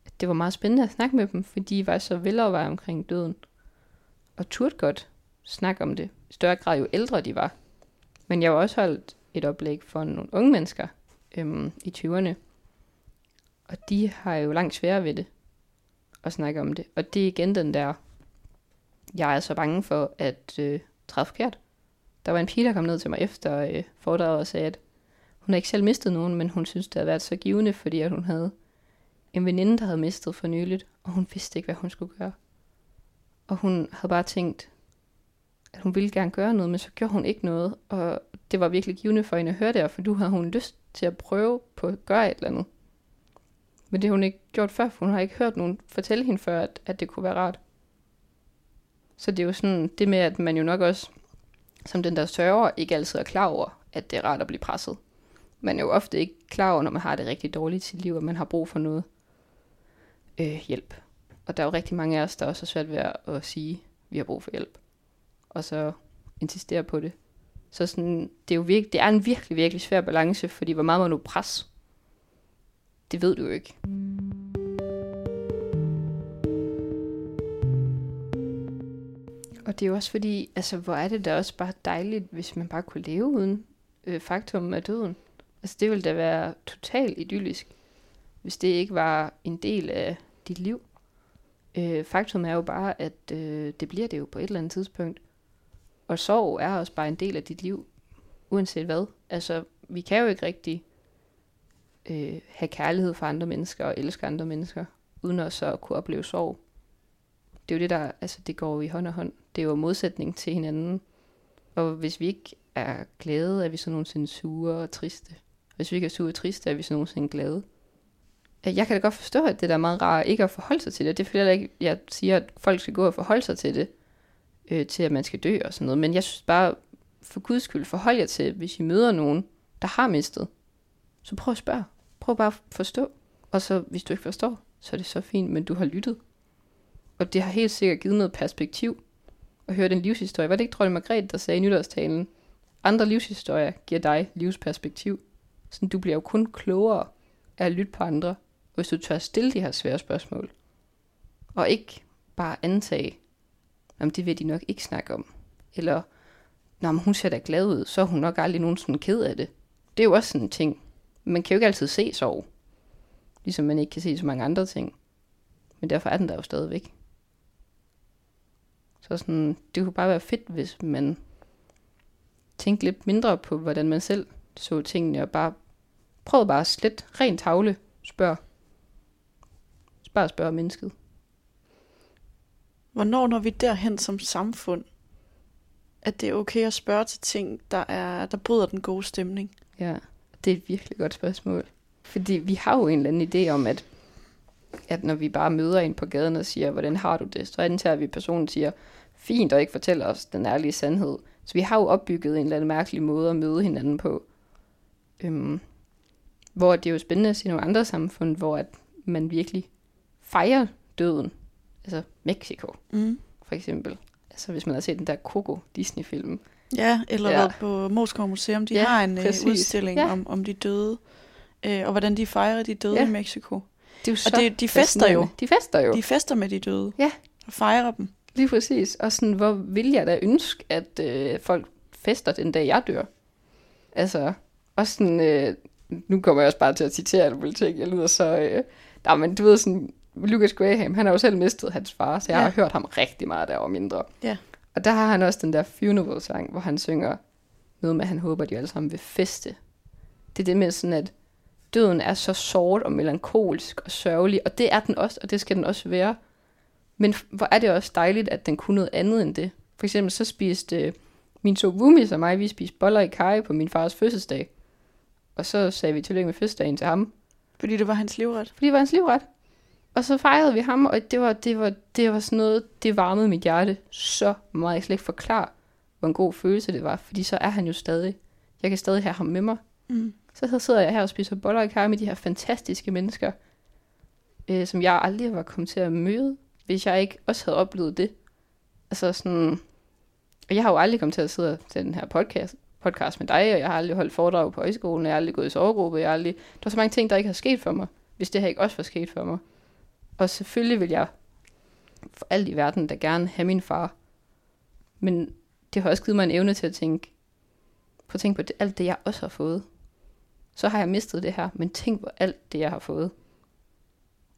at det var meget spændende at snakke med dem, fordi de var så velovervejet omkring døden. Og turde godt snakke om det. I større grad jo ældre de var. Men jeg har også holdt et oplæg for nogle unge mennesker øhm, i 20'erne. Og de har jo langt sværere ved det at snakke om det. Og det er igen den der, jeg er så bange for at øh, træde forkert. Der var en pige, der kom ned til mig efter øh, foredraget og sagde, at hun har ikke selv mistet nogen, men hun synes, det havde været så givende, fordi at hun havde en veninde, der havde mistet for nyligt, og hun vidste ikke, hvad hun skulle gøre. Og hun havde bare tænkt, at hun ville gerne gøre noget, men så gjorde hun ikke noget, og det var virkelig givende for hende at høre det, for nu havde hun lyst til at prøve på at gøre et eller andet. Men det har hun ikke gjort før, for hun har ikke hørt nogen fortælle hende før, at, at det kunne være rart. Så det er jo sådan, det med, at man jo nok også, som den der sørger, ikke altid er klar over, at det er rart at blive presset. Man er jo ofte ikke klar over, når man har det rigtig dårligt i sit liv, og man har brug for noget øh, hjælp. Og der er jo rigtig mange af os, der også er svært ved at, at sige, at vi har brug for hjælp. Og så insistere på det. Så sådan, det, er jo virke, det er en virkelig, virkelig svær balance, fordi hvor meget må du pres? Det ved du jo ikke. Og det er jo også fordi, altså hvor er det da også bare dejligt, hvis man bare kunne leve uden øh, faktum af døden. Altså det ville da være totalt idyllisk, hvis det ikke var en del af dit liv. Øh, faktum er jo bare, at øh, det bliver det jo på et eller andet tidspunkt. Og sorg er også bare en del af dit liv, uanset hvad. Altså, vi kan jo ikke rigtig øh, have kærlighed for andre mennesker og elske andre mennesker, uden også at kunne opleve sorg. Det er jo det, der, altså det går jo i hånd og hånd. Det er jo modsætning til hinanden. Og hvis vi ikke er glade, er vi så nogensinde sure og triste. Hvis vi ikke er sure og triste, er vi så nogensinde glade. Jeg kan da godt forstå, at det der er meget rart ikke at forholde sig til det. Det er fordi, ikke, jeg siger, at folk skal gå og forholde sig til det, øh, til at man skal dø og sådan noget. Men jeg synes bare, for guds skyld forhold jer til, hvis I møder nogen, der har mistet. Så prøv at spørge. Prøv bare at forstå. Og så, hvis du ikke forstår, så er det så fint, men du har lyttet. Og det har helt sikkert givet noget perspektiv at høre den livshistorie. Var det ikke Trolde Margrethe, der sagde i nytårstalen, andre livshistorier giver dig livsperspektiv. Så du bliver jo kun klogere af at lytte på andre, hvis du tør stille de her svære spørgsmål. Og ikke bare antage, om det vil de nok ikke snakke om. Eller, når hun ser da glad ud, så er hun nok aldrig nogensinde ked af det. Det er jo også sådan en ting. Man kan jo ikke altid se sorg. Ligesom man ikke kan se så mange andre ting. Men derfor er den der jo stadigvæk. Så sådan, det kunne bare være fedt, hvis man tænkte lidt mindre på, hvordan man selv så tingene, og bare prøvede bare slet rent tavle spørg. Bare spørg mennesket. Hvornår når vi derhen som samfund, at det er okay at spørge til ting, der, er, der bryder den gode stemning? Ja, det er et virkelig godt spørgsmål. Fordi vi har jo en eller anden idé om, at, at når vi bare møder en på gaden og siger, hvordan har du det, så antager vi, at personen siger, fint, og ikke fortæller os den ærlige sandhed. Så vi har jo opbygget en eller anden mærkelig måde at møde hinanden på. Øhm, hvor det er jo spændende at se nogle andre samfund, hvor at man virkelig fejrer døden. Altså Mexico, Mm. for eksempel. Altså hvis man har set den der Coco Disney-film. Ja, eller Ja. på Moskov Museum. De Ja, har en øh, præcis. udstilling Ja. om, om de døde, øh, og hvordan de fejrer de døde Ja. i Mexico. Det er jo så det- de fester jo. De fester jo. De fester med de døde. Ja. Og fejrer dem. Lige præcis. Og sådan, hvor vil jeg da ønske, at øh, folk fester den dag, jeg dør. Altså, også sådan, øh, nu kommer jeg også bare til at citere alle mulige ting. Jeg lyder så, øh, der, men du ved sådan, Lucas Graham, han har jo selv mistet hans far, så jeg Ja. har hørt ham rigtig meget, da jeg var mindre. Ja. Og der har han også den der funeral-sang, hvor han synger noget med, at han håber, at de alle sammen vil feste. Det er det med sådan, at døden er så sort og melankolsk og sørgelig, og det er den også, og det skal den også være. Men hvor er det også dejligt, at den kunne noget andet end det. For eksempel så spiste øh, min to roomies og mig, vi spiste boller i kaj på min fars fødselsdag. Og så sagde vi tillykke med fødselsdagen til ham, Fordi det var hans livret. fordi det var hans livret. Og så fejrede vi ham, og det var, det var, det var sådan noget, det varmede mit hjerte så meget. Jeg kan slet ikke forklare, hvor en god følelse det var, fordi så er han jo stadig. Jeg kan stadig have ham med mig. Mm. Så sidder jeg her og spiser boller i kaj med de her fantastiske mennesker, øh, som jeg aldrig var kommet til at møde, hvis jeg ikke også havde oplevet det. Altså sådan, og jeg har jo aldrig kommet til at sidde til den her podcast, podcast med dig, og jeg har aldrig holdt foredrag på højskolen, jeg har aldrig gået i sovegruppe, jeg har aldrig... Der var så mange ting, der ikke har sket for mig, hvis det her ikke også var sket for mig. Og selvfølgelig vil jeg for alt i verden da gerne have min far. Men det har også givet mig en evne til at tænke, på at tænke på det, alt det, jeg også har fået. Så har jeg mistet det her, men tænk på alt det, jeg har fået.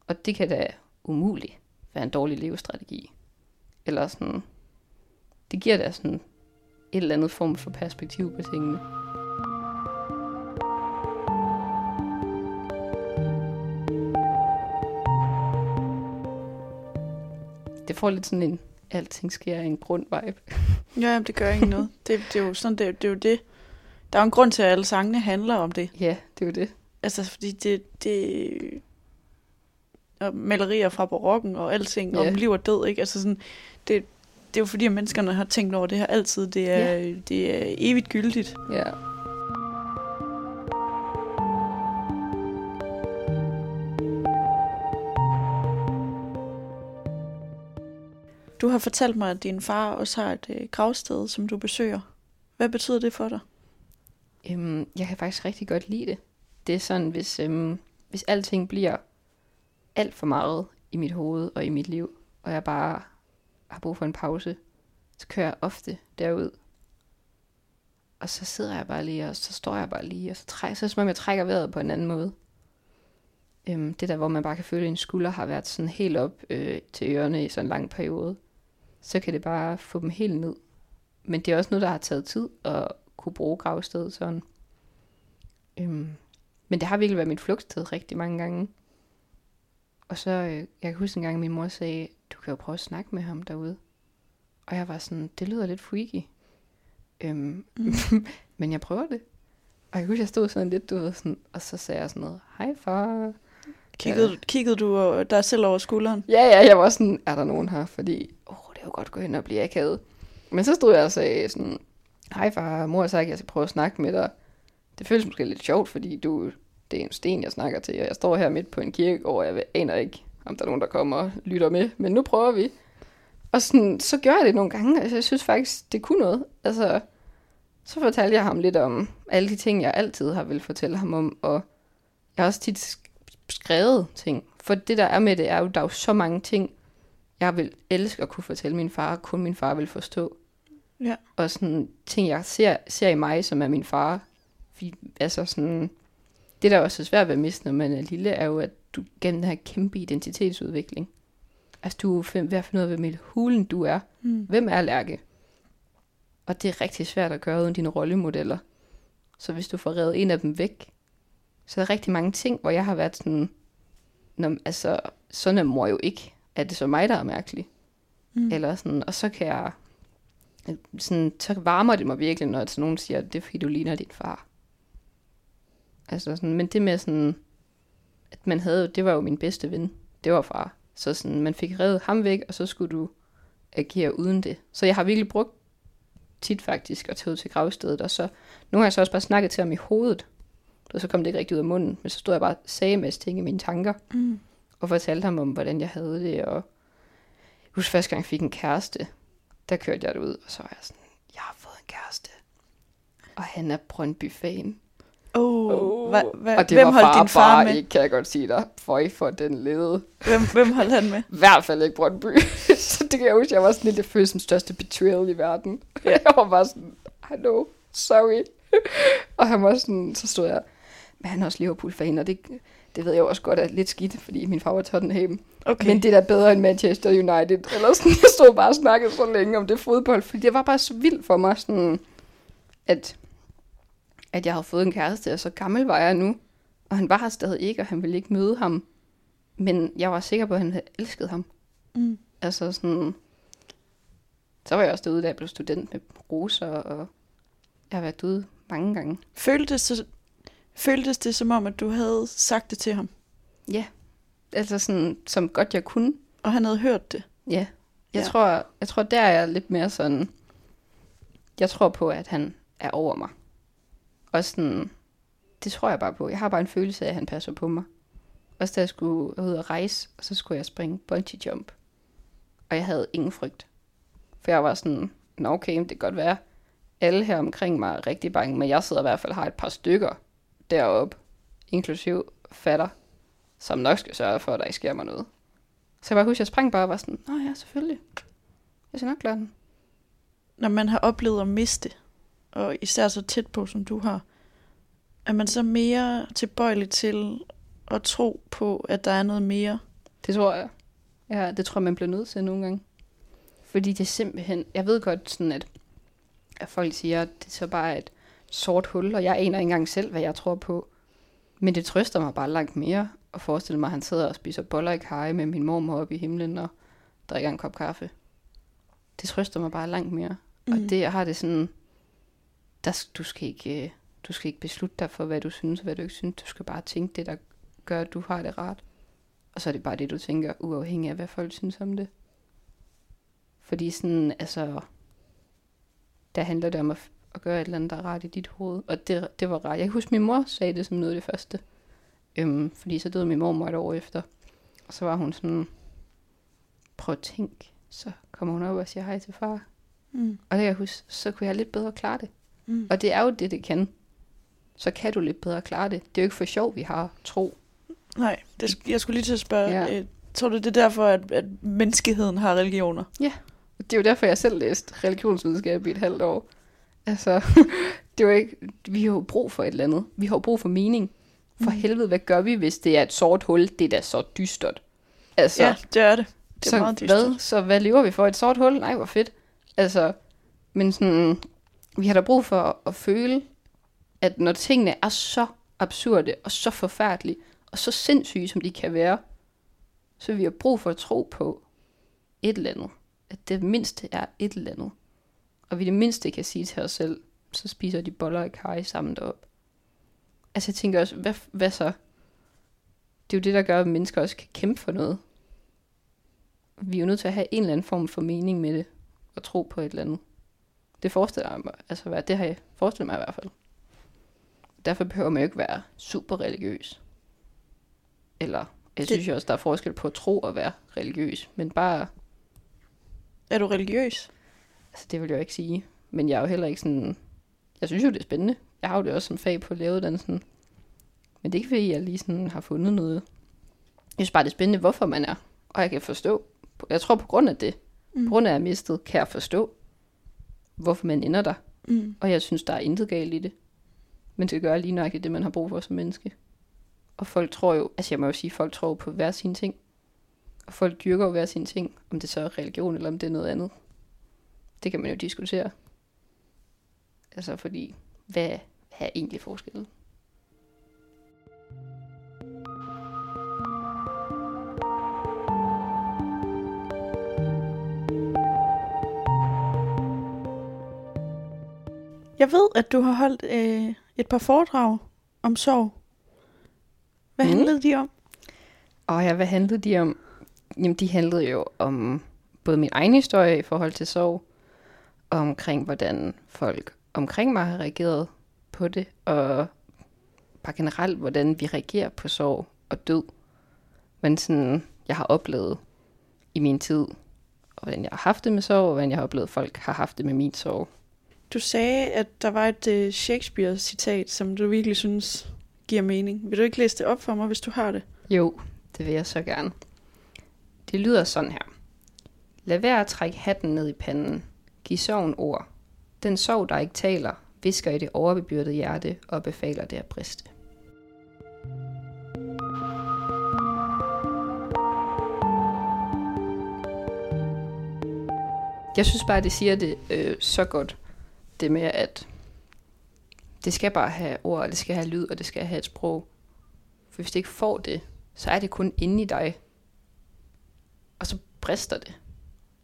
Og det kan da umuligt være en dårlig levestrategi. Eller sådan, det giver da sådan et eller andet form for perspektiv på tingene. Det får lidt sådan en, alting sker af en grund vibe. Ja, jamen, det gør ikke noget. Det, det, er jo sådan, det, det er jo det. Der er jo en grund til, at alle sangene handler om det. Ja, det er jo det. Altså, fordi det... det og malerier fra barokken og alting Ja. om liv og død, ikke? Altså sådan, det, det er jo fordi, at menneskerne har tænkt over det her altid. Det er, ja. det er evigt gyldigt. Ja. Du har fortalt mig, at din far også har et øh, gravsted, som du besøger. Hvad betyder det for dig? Øhm, jeg kan faktisk rigtig godt lide det. Det er sådan, hvis, øhm, hvis alting bliver alt for meget i mit hoved og i mit liv, og jeg bare har brug for en pause, så kører jeg ofte derud. Og så sidder jeg bare lige, og så står jeg bare lige, og så, trækker, så er det som om jeg trækker vejret på en anden måde. Øhm, det der, hvor man bare kan føle, at en skulder har været sådan helt op øh, til ørerne i sådan en lang periode, så kan det bare få dem helt ned. Men det er også noget, der har taget tid at kunne bruge gravstedet sådan. Øhm, men det har virkelig været mit flugtsted rigtig mange gange. Og så, øh, jeg kan huske en gang, at min mor sagde, du kan jo prøve at snakke med ham derude. Og jeg var sådan, det lyder lidt freaky. Øhm, Mm. men jeg prøver det. Og jeg kan huske, jeg stod sådan lidt, du ved, sådan, og så sagde jeg sådan noget, hej far. Kiggede, kiggede du øh, dig selv over skulderen? Ja, ja, jeg var sådan, er der nogen her? Fordi, kan jo godt gå hen og blive akavet. Men så stod jeg og sagde sådan, hej far, mor har sagt, at jeg skal prøve at snakke med dig. Det føles måske lidt sjovt, fordi du, det er en sten, jeg snakker til, og jeg står her midt på en kirkegård, og jeg aner ikke, om der er nogen, der kommer og lytter med, men nu prøver vi. Og sådan, så gør jeg det nogle gange, altså jeg synes faktisk, det kunne noget. Altså, så fortalte jeg ham lidt om alle de ting, jeg altid har vil fortælle ham om, og jeg har også tit skrevet ting. For det der er med det, er jo, der er jo så mange ting, jeg vil elske at kunne fortælle min far, og kun min far vil forstå. Ja. Og sådan ting, jeg ser, ser i mig, som er min far. Vi, altså sådan, det der er også er svært ved at miste, når man er lille, er jo, at du gennem den her kæmpe identitetsudvikling. Altså, du er ved at finde ud af, hvem hulen du er. Mm. Hvem er Lærke? Og det er rigtig svært at gøre uden dine rollemodeller. Så hvis du får revet en af dem væk, så er der rigtig mange ting, hvor jeg har været sådan, Nå, altså, sådan er mor jo ikke. Er det så mig, der er mærkelig? Mm. Eller sådan, og så kan jeg, sådan, så varmer det mig virkelig, når sådan nogen siger, det er fordi, du ligner din far. Altså sådan, men det med sådan, at man havde, det var jo min bedste ven, det var far. Så sådan, man fik revet ham væk, og så skulle du agere uden det. Så jeg har virkelig brugt tit faktisk at tage ud til gravstedet, og så nogle gange så også bare snakket til ham i hovedet. Og så kom det ikke rigtig ud af munden, men så stod jeg bare og sagde en masse ting i mine tanker, Mm. Og fortalte ham om, hvordan jeg havde det, og jeg husker første gang, jeg fik en kæreste, der kørte jeg det ud, og så var jeg sådan, jeg har fået en kæreste, og han er Brøndby-fan. Oh, Oh. hva, hva, og det hvem var holdt far din far bare med? ikke, kan jeg godt sige dig. Føj for den lede. Hvem, hvem holdt han med? I hvert fald ikke Brøndby. så det kan jeg huske, jeg var sådan lidt, jeg følte som største betrayal i verden. Ja. jeg var bare sådan, I know, sorry. og han var sådan, så stod jeg, men han er også Liverpool-fan, og det, det ved jeg også godt er lidt skidt, fordi min far var Tottenham. Okay. Men det er da bedre end Manchester United. Eller sådan, jeg stod bare og snakkede så længe om det fodbold, fordi det var bare så vildt for mig, sådan, at, at jeg havde fået en kæreste, og så gammel var jeg nu. Og han var her stadig ikke, og han ville ikke møde ham. Men jeg var sikker på, at han havde elsket ham. Mm. Altså sådan... Så var jeg også derude, da jeg blev student med roser, og jeg har været ude mange gange. Føltes, det, føltes det som om, at du havde sagt det til ham, Ja, altså sådan, som godt jeg kunne. og han havde hørt det? Ja. Jeg, Ja. Tror, jeg tror, der er jeg lidt mere sådan... Jeg tror på, at han er over mig. Og sådan... Det tror jeg bare på. Jeg har bare en følelse af, at han passer på mig. Også da jeg skulle ud og rejse, og så skulle jeg springe bungee jump. Og jeg havde ingen frygt. For jeg var sådan, Nå okay, det kan godt være, alle her omkring mig er rigtig bange, men jeg sidder i hvert fald har et par stykker deroppe, inklusiv fatter, som nok skal sørge for, at der ikke sker mig noget. Så jeg bare husker, jeg sprang bare og var sådan, Nå ja, selvfølgelig. Jeg skal nok klare den. Når man har oplevet at miste, og især så tæt på, som du har, er man så mere tilbøjelig til at tro på, at der er noget mere? Det tror jeg. Ja, det tror jeg, man bliver nødt til nogle gange. Fordi det er simpelthen... Jeg ved godt sådan, at, at folk siger, at det så bare er et sort hul, og jeg aner ikke engang selv, hvad jeg tror på. Men det trøster mig bare langt mere at forestille mig, at han sidder og spiser boller i kaj med min mormor oppe i himlen og drikker en kop kaffe. Det trøster mig bare langt mere. Mm. Og det, jeg har det sådan... Der, du, skal ikke, øh, du skal ikke beslutte dig for, hvad du synes og hvad du ikke synes. Du skal bare tænke det, der gør, at du har det rart. Og så er det bare det, du tænker, uafhængig af, hvad folk synes om det. Fordi sådan, altså, der handler det om at, at gøre et eller andet, der er rart i dit hoved. Og det, det var rart. Jeg kan huske, min mor sagde det som noget af det første. Øhm, fordi så døde min mormor et år efter. Og så var hun sådan, prøv at tænke. Så kommer hun op og siger hej til far. Mm. Og det kan jeg huske, så kunne jeg lidt bedre klare det. Mm. Og det er jo det, det kan. Så kan du lidt bedre klare det. Det er jo ikke for sjov, vi har tro. Nej, det, jeg skulle lige til at spørge, Ja. ja. øh, tror du det er derfor, at, at menneskeheden har religioner? Det er jo derfor, jeg selv læste religionsvidenskab i et halvt år. Altså, det er jo ikke, vi har jo brug for et eller andet. Vi har jo brug for mening. For Mm. helvede, hvad gør vi, hvis det er et sort hul? Det er da så dystert. Altså, Ja, det er det. Det er så meget dystert. hvad? Så hvad lever vi for? Et sort hul? Nej, hvor fedt. Altså, men sådan, vi har da brug for at, at føle, at når tingene er så absurde og så forfærdelige og så sindssyge, som de kan være, så vi har brug for at tro på et eller andet. At det mindste er et eller andet. Og vi det mindste kan sige til os selv, så spiser de boller i kaj sammen derop. Altså jeg tænker også, hvad, hvad så? Det er jo det, der gør, at mennesker også kan kæmpe for noget vi er jo nødt til at have en eller anden form for mening med det, og tro på et eller andet. Det forestiller jeg mig, altså hvad, det har jeg forestillet mig i hvert fald. Derfor behøver man jo ikke være super religiøs. Eller, jeg synes jo også, der er forskel på at tro og være religiøs. Men bare, Er du religiøs? Altså det vil jeg jo ikke sige. Men jeg er jo heller ikke sådan, jeg synes jo, det er spændende. Jeg har jo det også som fag på lægeuddannelsen. Men det er ikke fordi, jeg lige sådan har fundet noget. Jeg synes bare, det er spændende, hvorfor man er. Og jeg kan forstå, jeg tror på grund af det, Mm. på grund af at jeg mistet, kan jeg forstå, hvorfor man ender der. Mm. Og jeg synes, der er intet galt i det. Men det gør lige nøjagtigt det, man har brug for som menneske. Og folk tror jo, altså jeg må jo sige, folk tror på hver sine ting. Og folk dyrker jo hver sine ting, om det så er religion, eller om det er noget andet. Det kan man jo diskutere. Altså fordi, hvad, hvad er egentlig forskellen? Jeg ved, at du har holdt øh, et par foredrag om sorg. Hvad Mm. handlede de om? Og ja, hvad handlede de om? Jamen, de handlede jo om både min egen historie i forhold til sorg, omkring, hvordan folk omkring mig har reageret på det, og bare generelt, hvordan vi reagerer på sorg og død. Men sådan, jeg har oplevet i min tid, og hvordan jeg har haft det med sorg, og hvordan jeg har oplevet, at folk har haft det med min sorg. Du sagde, at der var et øh, Shakespeare-citat, som du virkelig synes giver mening. Vil du ikke læse det op for mig, hvis du har det? Jo, det vil jeg så gerne. Det lyder sådan her. Lad være at trække hatten ned i panden. Giv sorgen ord. Den sorg, der ikke taler, visker i det overbebyrdede hjerte og befaler det at briste. Jeg synes bare, det siger det øh, så godt. Det med, at det skal bare have ord, og det skal have lyd, og det skal have et sprog. For hvis det ikke får det, så er det kun inde i dig. Og så brister det.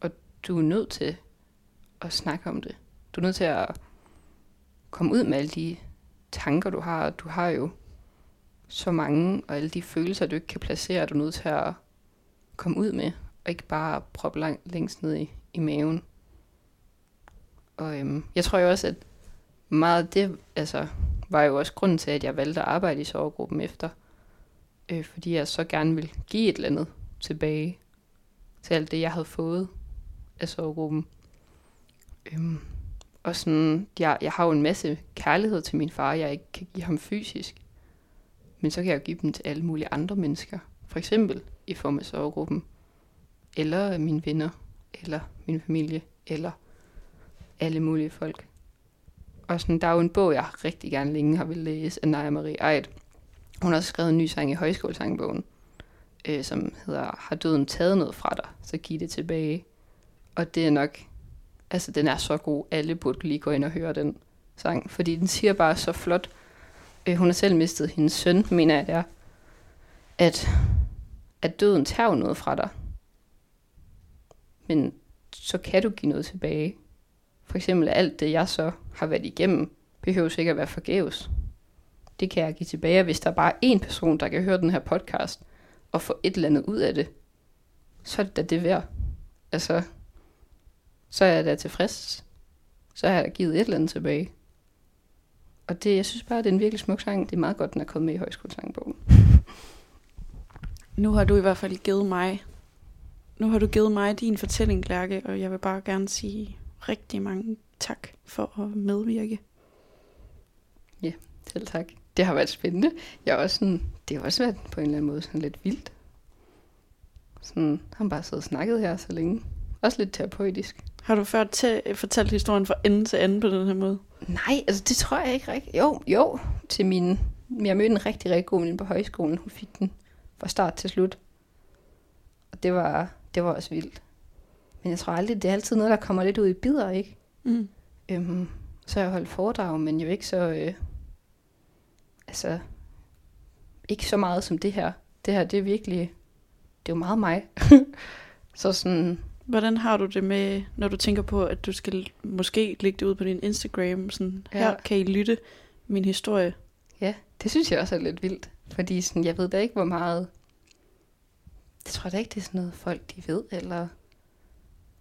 Og du er nødt til at snakke om det. Du er nødt til at komme ud med alle de tanker, du har. Du har jo så mange, og alle de følelser, du ikke kan placere, du er nødt til at komme ud med. Og ikke bare proppe langt, længst ned i, i maven. Og øhm, jeg tror jo også, at meget af det altså, var jo også grunden til, at jeg valgte at arbejde i sorggruppen efter øh, fordi jeg så gerne vil give et eller andet tilbage til alt det, jeg havde fået af sorggruppen. Øhm, og sådan, jeg, jeg har jo en masse kærlighed til min far, jeg ikke kan give ham fysisk. Men så kan jeg jo give dem til alle mulige andre mennesker. For eksempel i form af sovegruppen. Eller mine venner. Eller min familie. Eller alle mulige folk. Og sådan, der er jo en bog, jeg rigtig gerne længe har vil læse af Naja Marie Eid. Hun har også skrevet en ny sang i højskolesangbogen, øh, som hedder Har døden taget noget fra dig, så giv det tilbage. Og det er nok, altså den er så god, alle burde lige gå ind og høre den sang, fordi den siger bare så flot. Øh, hun har selv mistet hendes søn, mener jeg det er, at, at døden tager noget fra dig. Men så kan du give noget tilbage. For eksempel alt det, jeg så har været igennem, behøver ikke at være forgæves det kan jeg give tilbage. Hvis der er bare én person, der kan høre den her podcast, og få et eller andet ud af det, så er det da det værd. Altså, så er jeg da tilfreds. Så har jeg da givet et eller andet tilbage. Og det, jeg synes bare, det er en virkelig smuk sang. Det er meget godt, den er kommet med i højskolesangbogen. Nu har du i hvert fald givet mig, nu har du givet mig din fortælling, Lærke, og jeg vil bare gerne sige rigtig mange tak for at medvirke. Selv tak. Det har været spændende. Jeg er også sådan, det har også været på en eller anden måde sådan lidt vildt. Sådan, han bare siddet og snakket her så længe. Også lidt terapeutisk. Har du før til, fortalt historien fra ende til ende på den her måde? Nej, altså det tror jeg ikke rigtigt. Jo, jo, til min... Jeg mødte en rigtig, rigtig god veninde på højskolen. Hun fik den fra start til slut. Og det var, det var også vildt. Men jeg tror aldrig, det er altid noget, der kommer lidt ud i bidder, ikke? Mm. Øhm, så har jeg holdt foredrag, men jo ikke så... Øh, altså, ikke så meget som det her. Det her, det er virkelig... Det er jo meget mig. så sådan... Hvordan har du det med, når du tænker på, at du skal måske lægge det ud på din Instagram, sådan, her Ja. kan I lytte min historie. Ja, det synes jeg også er lidt vildt. Fordi sådan, jeg ved da ikke, hvor meget... Jeg tror da ikke, det er sådan noget, folk de ved, eller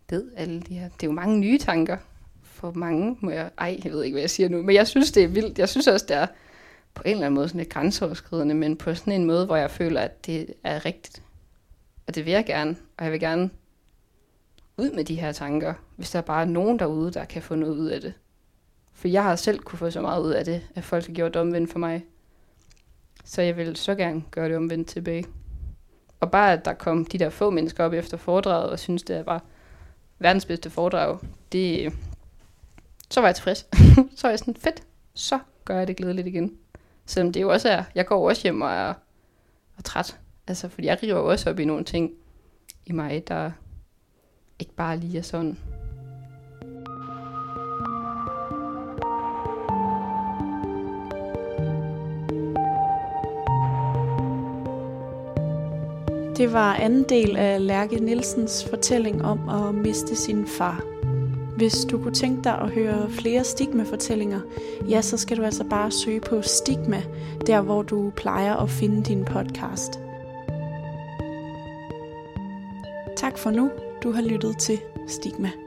ved alle de her... Det er jo mange nye tanker for mange, må jeg... Ej, jeg ved ikke, hvad jeg siger nu, men jeg synes, det er vildt. Jeg synes også, det er på en eller anden måde sådan lidt grænseoverskridende, men på sådan en måde, hvor jeg føler, at det er rigtigt. Og det vil jeg gerne, og jeg vil gerne ud med de her tanker, hvis der er bare nogen derude, der kan få noget ud af det. For jeg har selv kunne få så meget ud af det, at folk har gjort omvendt for mig. Så jeg vil så gerne gøre det omvendt tilbage. Og bare at der kom de der få mennesker op efter foredraget, og synes det var verdens bedste foredrag, det, så var jeg tilfreds. så var jeg sådan, fedt, så gør jeg det glædeligt igen. Selvom det jo også er, jeg går også hjem og er, er træt. Altså, fordi jeg river også op i nogle ting i mig, der ikke bare lige er sådan. Det var anden del af Lærke Nielsens fortælling om at miste sin far. Hvis du kunne tænke dig at høre flere stigma-fortællinger, ja, så skal du altså bare søge på Stigma, der hvor du plejer at finde din podcast. Tak for nu. Du har lyttet til Stigma.